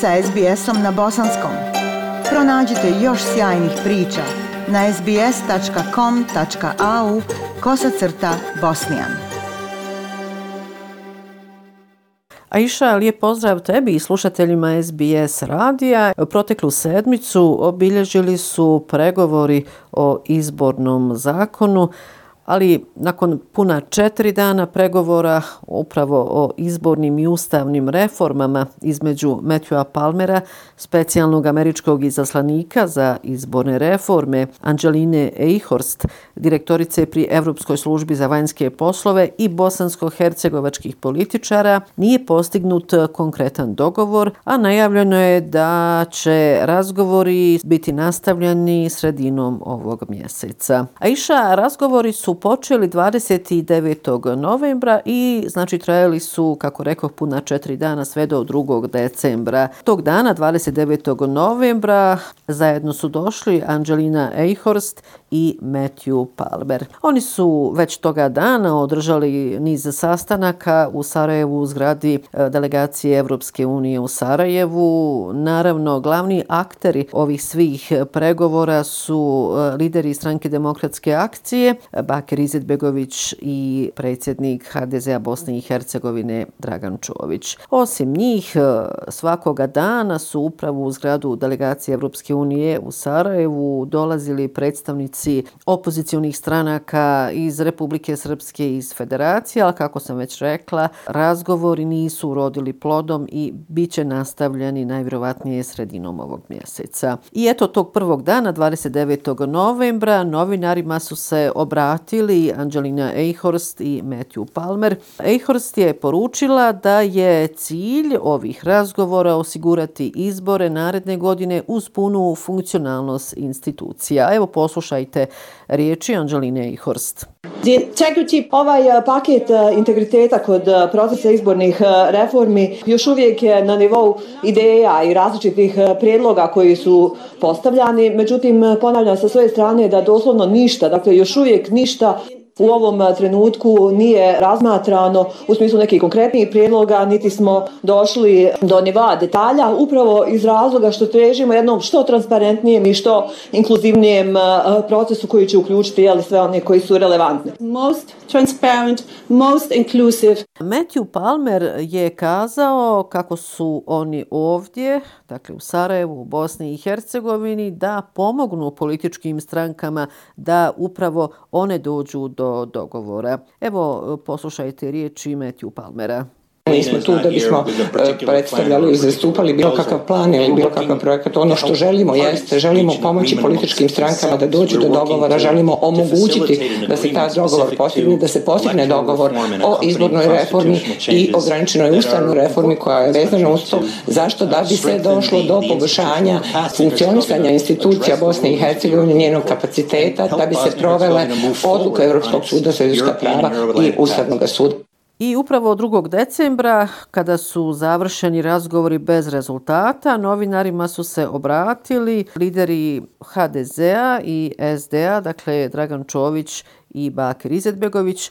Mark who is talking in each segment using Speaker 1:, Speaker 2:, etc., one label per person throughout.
Speaker 1: sa SBS-om na bosanskom. Pronađite još sjajnih priča na sbs.com.au kosacrta bosnijan.
Speaker 2: Aisha, lijep pozdrav tebi i slušateljima SBS radija. Proteklu sedmicu obilježili su pregovori o izbornom zakonu ali nakon puna četiri dana pregovora upravo o izbornim i ustavnim reformama između Matthewa Palmera, specijalnog američkog izaslanika za izborne reforme, Angeline Eichhorst, direktorice pri Evropskoj službi za vanjske poslove i bosansko-hercegovačkih političara, nije postignut konkretan dogovor, a najavljeno je da će razgovori biti nastavljeni sredinom ovog mjeseca. Aisha, razgovori su počeli 29. novembra i znači trajali su, kako rekao, puna četiri dana sve do 2. decembra. Tog dana, 29. novembra, zajedno su došli Angelina Eichhorst i Matthew Palmer. Oni su već toga dana održali niz sastanaka u Sarajevu u zgradi e, delegacije Evropske unije u Sarajevu. Naravno, glavni akteri ovih svih pregovora su e, lideri stranke demokratske akcije, Bakir Izetbegović i predsjednik HDZ-a Bosne i Hercegovine Dragan Čović. Osim njih, e, svakoga dana su upravo u zgradu delegacije Evropske unije u Sarajevu dolazili predstavnici predstavnici opozicionih stranaka iz Republike Srpske i iz Federacije, ali kako sam već rekla, razgovori nisu urodili plodom i bit će nastavljeni najvjerovatnije sredinom ovog mjeseca. I eto tog prvog dana, 29. novembra, novinarima su se obratili Angelina Eichhorst i Matthew Palmer. Eichhorst je poručila da je cilj ovih razgovora osigurati izbore naredne godine uz punu funkcionalnost institucija. Evo poslušaj poslušajte riječi Anđeline i Horst.
Speaker 3: Ovaj e, paket e, integriteta kod e, procesa izbornih reformi još uvijek je na nivou ideja i različitih prijedloga koji su postavljani. Međutim, ponavljam sa svoje strane da doslovno ništa, dakle još uvijek ništa u ovom trenutku nije razmatrano u smislu nekih konkretnih prijedloga, niti smo došli do nivoa detalja, upravo iz razloga što težimo jednom što transparentnijem i što inkluzivnijem procesu koji će uključiti jeli, sve one koji su relevantne.
Speaker 4: Most transparent, most inclusive.
Speaker 2: Matthew Palmer je kazao kako su oni ovdje, dakle u Sarajevu, u Bosni i Hercegovini, da pomognu političkim strankama da upravo one dođu do dogovora. Evo, poslušajte riječi Matthew Palmera.
Speaker 5: Mi smo tu da bismo e, predstavljali i zastupali bilo kakav plan ili bilo kakav projekat. Ono što želimo jeste, želimo pomoći političkim strankama da dođu do dogovora, želimo omogućiti da se ta dogovor postigne, da se postigne dogovor o izbornoj reformi i ograničenoj ustavnoj reformi koja je vezana uz to. Zašto? Da bi se došlo do poboljšanja funkcionisanja institucija Bosne i Hercegovine, njenog kapaciteta, da bi se provele odluke Evropskog suda za ljudska prava i Ustavnog suda.
Speaker 2: I upravo 2. decembra, kada su završeni razgovori bez rezultata, novinarima su se obratili lideri HDZ-a i SD-a, dakle Dragan Čović i Bakir Izetbegović.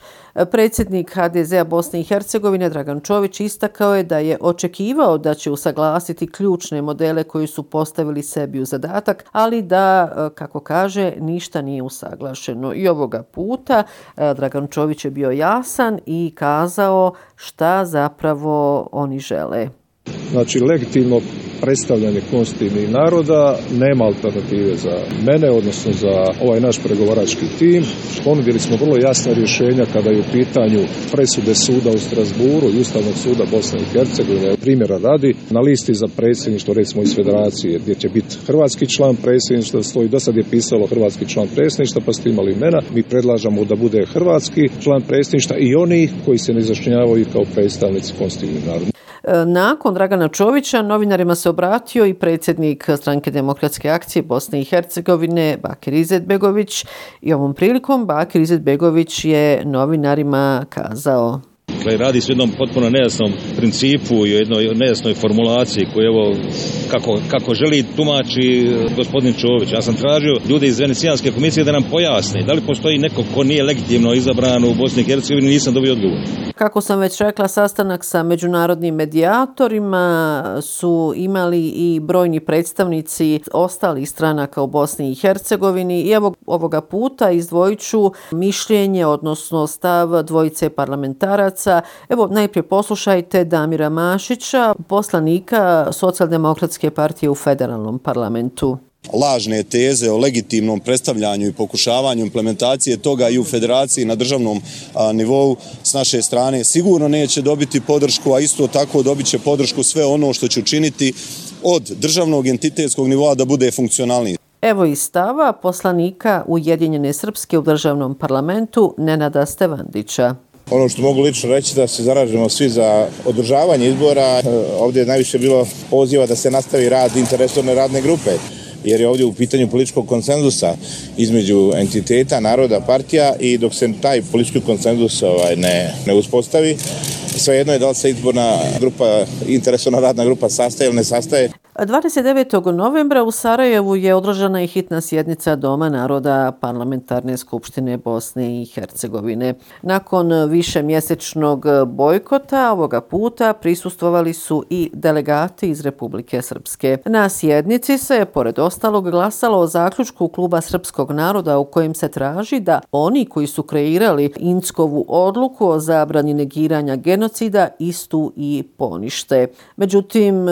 Speaker 2: Predsjednik HDZ-a Bosne i Hercegovine Dragan Čović istakao je da je očekivao da će usaglasiti ključne modele koji su postavili sebi u zadatak, ali da, e, kako kaže, ništa nije usaglašeno. I ovoga puta e, Dragan Čović je bio jasan i kazao šta zapravo oni žele.
Speaker 6: Znači, legitimno predstavljanje konstitutivnih naroda nema alternative za mene, odnosno za ovaj naš pregovarački tim. Ponudili smo vrlo jasna rješenja kada je u pitanju presude suda u Strasburu i Ustavnog suda Bosne i Hercegovine. Primjera radi, na listi za predsjedništvo, recimo iz federacije, gdje će biti hrvatski član predsjedništva, stoji, do sad je pisalo hrvatski član predsjedništva, pa ste imali imena. Mi predlažamo da bude hrvatski član predsjedništva i oni koji se ne zašnjavaju kao predstavnici konstitutivnih naroda.
Speaker 2: E, nakon Dragana Čovića novinarima se obratio i predsjednik stranke demokratske akcije Bosne i Hercegovine Bakir Izetbegović. I ovom prilikom Bakir Izetbegović je novinarima kazao.
Speaker 7: Dakle, radi se o jednom potpuno nejasnom principu i o jednoj nejasnoj formulaciji koju evo kako, kako želi tumači eh, gospodin Čović. Ja sam tražio ljude iz Venecijanske komisije da nam pojasne da li postoji neko ko nije legitimno izabran u Bosni i Hercegovini, nisam dobio odgovor.
Speaker 2: Kako sam već rekla, sastanak sa međunarodnim medijatorima su imali i brojni predstavnici ostalih stranaka u Bosni i Hercegovini i evo ovoga puta izdvojiću mišljenje, odnosno stav dvojice parlamentaraca. Evo, najprije poslušajte Damira Mašića, poslanika Socijaldemokratske partije u federalnom parlamentu
Speaker 8: lažne teze o legitimnom predstavljanju i pokušavanju implementacije toga i u federaciji na državnom nivou s naše strane sigurno neće dobiti podršku, a isto tako dobit će podršku sve ono što će učiniti od državnog entitetskog nivoa da bude funkcionalniji.
Speaker 2: Evo i stava poslanika Ujedinjene Srpske u državnom parlamentu Nenada Stevandića.
Speaker 9: Ono što mogu lično reći da se zaražemo svi za održavanje izbora. E, ovdje je najviše bilo poziva da se nastavi rad interesorne radne grupe jer je ovdje u pitanju političkog konsenzusa između entiteta, naroda, partija i dok se taj politički konsenzus ovaj, ne, ne uspostavi, svejedno je da li se izborna grupa, interesovna radna grupa sastaje ili ne sastaje.
Speaker 2: 29. novembra u Sarajevu je održana i hitna sjednica Doma naroda Parlamentarne skupštine Bosne i Hercegovine. Nakon više mjesečnog bojkota ovoga puta prisustvovali su i delegati iz Republike Srpske. Na sjednici se, pored ostalog, glasalo o zaključku kluba Srpskog naroda u kojem se traži da oni koji su kreirali Inckovu odluku o zabrani negiranja genocida istu i ponište. Međutim,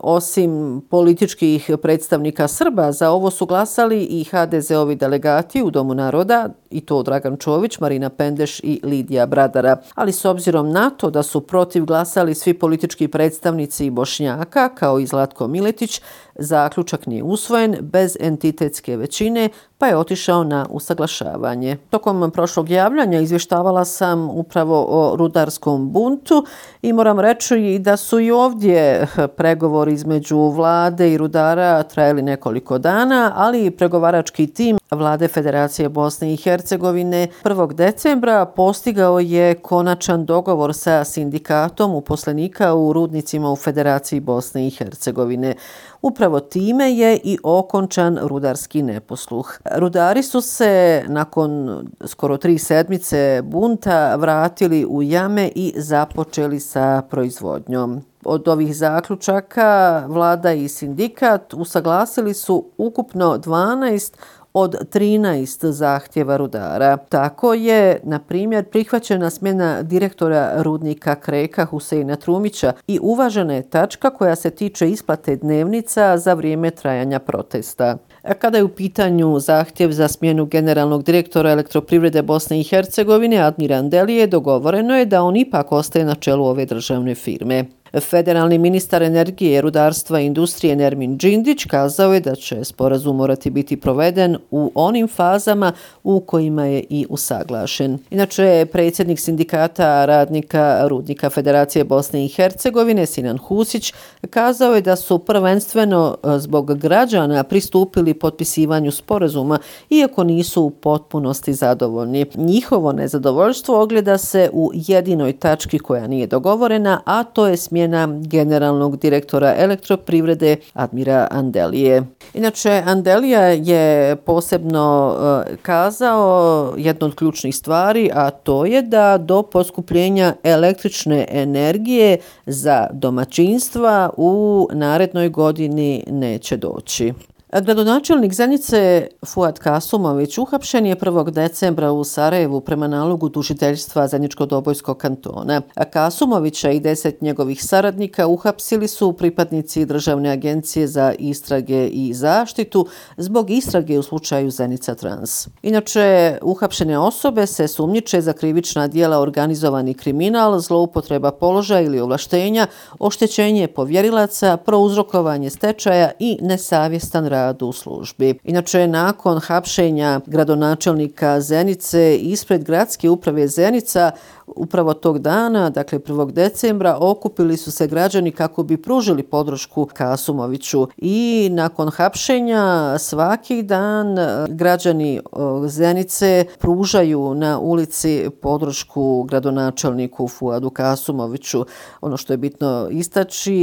Speaker 2: osim političkih predstavnika Srba. Za ovo su glasali i HDZ-ovi delegati u Domu naroda, i to Dragan Čović, Marina Pendeš i Lidija Bradara. Ali s obzirom na to da su protiv glasali svi politički predstavnici Bošnjaka, kao i Zlatko Miletić, zaključak nije usvojen bez entitetske većine, pa je otišao na usaglašavanje. Tokom prošlog javljanja izvještavala sam upravo o rudarskom buntu i moram reći da su i ovdje pregovori između vlade i rudara trajali nekoliko dana, ali i pregovarački tim vlade Federacije Bosne i Hercegovine Hercegovine 1. decembra postigao je konačan dogovor sa sindikatom uposlenika u rudnicima u Federaciji Bosne i Hercegovine. Upravo time je i okončan rudarski neposluh. Rudari su se nakon skoro tri sedmice bunta vratili u jame i započeli sa proizvodnjom. Od ovih zaključaka vlada i sindikat usaglasili su ukupno 12 od 13 zahtjeva rudara. Tako je, na primjer, prihvaćena smjena direktora rudnika Kreka Huseina Trumića i uvažena je tačka koja se tiče isplate dnevnica za vrijeme trajanja protesta. Kada je u pitanju zahtjev za smjenu generalnog direktora elektroprivrede Bosne i Hercegovine Admiran Delije, dogovoreno je da on ipak ostaje na čelu ove državne firme. Federalni ministar energije, rudarstva i industrije Nermin Džindić kazao je da će sporazum morati biti proveden u onim fazama u kojima je i usaglašen. Inače, predsjednik sindikata radnika Rudnika Federacije Bosne i Hercegovine, Sinan Husić, kazao je da su prvenstveno e, zbog građana pristupili potpisivanju sporazuma, iako nisu u potpunosti zadovoljni. Njihovo nezadovoljstvo ogleda se u jedinoj tački koja nije dogovorena, a to je smjer smjena generalnog direktora elektroprivrede Admira Andelije. Inače, Andelija je posebno e, kazao jednu od ključnih stvari, a to je da do poskupljenja električne energije za domaćinstva u narednoj godini neće doći. Gradonačelnik Zenice Fuad Kasumović uhapšen je 1. decembra u Sarajevu prema nalogu tužiteljstva Zeničko-Dobojskog kantona. Kasumovića i deset njegovih saradnika uhapsili su pripadnici Državne agencije za istrage i zaštitu zbog istrage u slučaju Zenica Trans. Inače, uhapšene osobe se sumnjiče za krivična dijela organizovani kriminal, zloupotreba položaja ili ovlaštenja, oštećenje povjerilaca, prouzrokovanje stečaja i nesavjestan rad rad u službi. Inače, nakon hapšenja gradonačelnika Zenice ispred gradske uprave Zenica, Upravo tog dana, dakle 1. decembra, okupili su se građani kako bi pružili podršku Kasumoviću i nakon hapšenja svaki dan e, građani e, Zenice pružaju na ulici podršku gradonačelniku Fuadu Kasumoviću. Ono što je bitno istači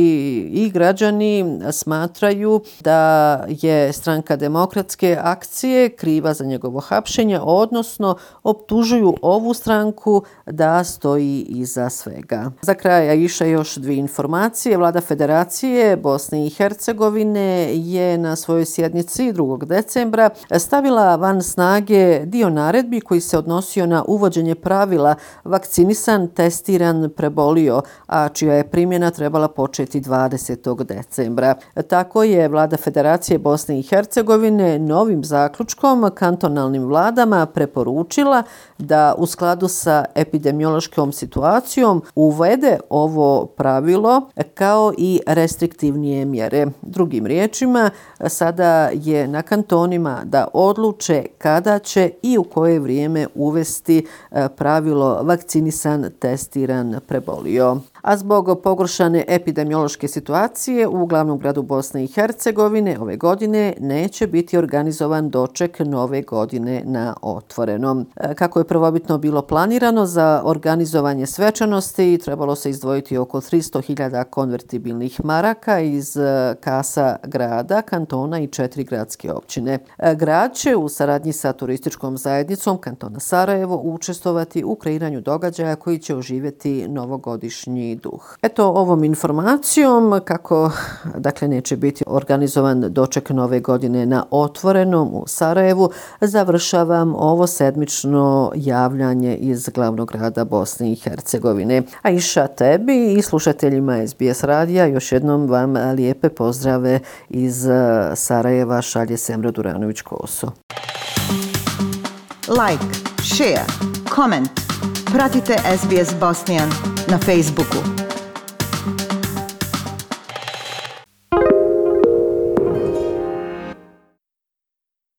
Speaker 2: i građani smatraju da je stranka demokratske akcije kriva za njegovo hapšenje, odnosno optužuju ovu stranku da stoji iza svega. Za kraj iša još dvije informacije. Vlada Federacije Bosne i Hercegovine je na svojoj sjednici 2. decembra stavila van snage dio naredbi koji se odnosio na uvođenje pravila vakcinisan, testiran, prebolio, a čija je primjena trebala početi 20. decembra. Tako je Vlada Federacije Bosne i Hercegovine novim zaključkom kantonalnim vladama preporučila da u skladu sa epidemiološkom situacijom uvede ovo pravilo kao i restriktivnije mjere. Drugim riječima, sada je na kantonima da odluče kada će i u koje vrijeme uvesti eh, pravilo vakcinisan, testiran, prebolio a zbog pogoršane epidemiološke situacije u glavnom gradu Bosne i Hercegovine ove godine neće biti organizovan doček nove godine na otvorenom. E, kako je prvobitno bilo planirano za organizovanje svečanosti, trebalo se izdvojiti oko 300.000 konvertibilnih maraka iz e, kasa grada, kantona i četiri gradske općine. E, grad će u saradnji sa turističkom zajednicom kantona Sarajevo učestovati u kreiranju događaja koji će oživjeti novogodišnji duh. Eto ovom informacijom kako dakle neće biti organizovan doček nove godine na otvorenom u Sarajevu, završavam ovo sedmično javljanje iz glavnog grada Bosne i Hercegovine. A iša tebi i slušateljima SBS radija još jednom vam lijepe pozdrave iz e, Sarajeva šalje Semra Duranović-Koso.
Speaker 1: Like, share, comment. Pratite SBS Bosnian na Facebooku.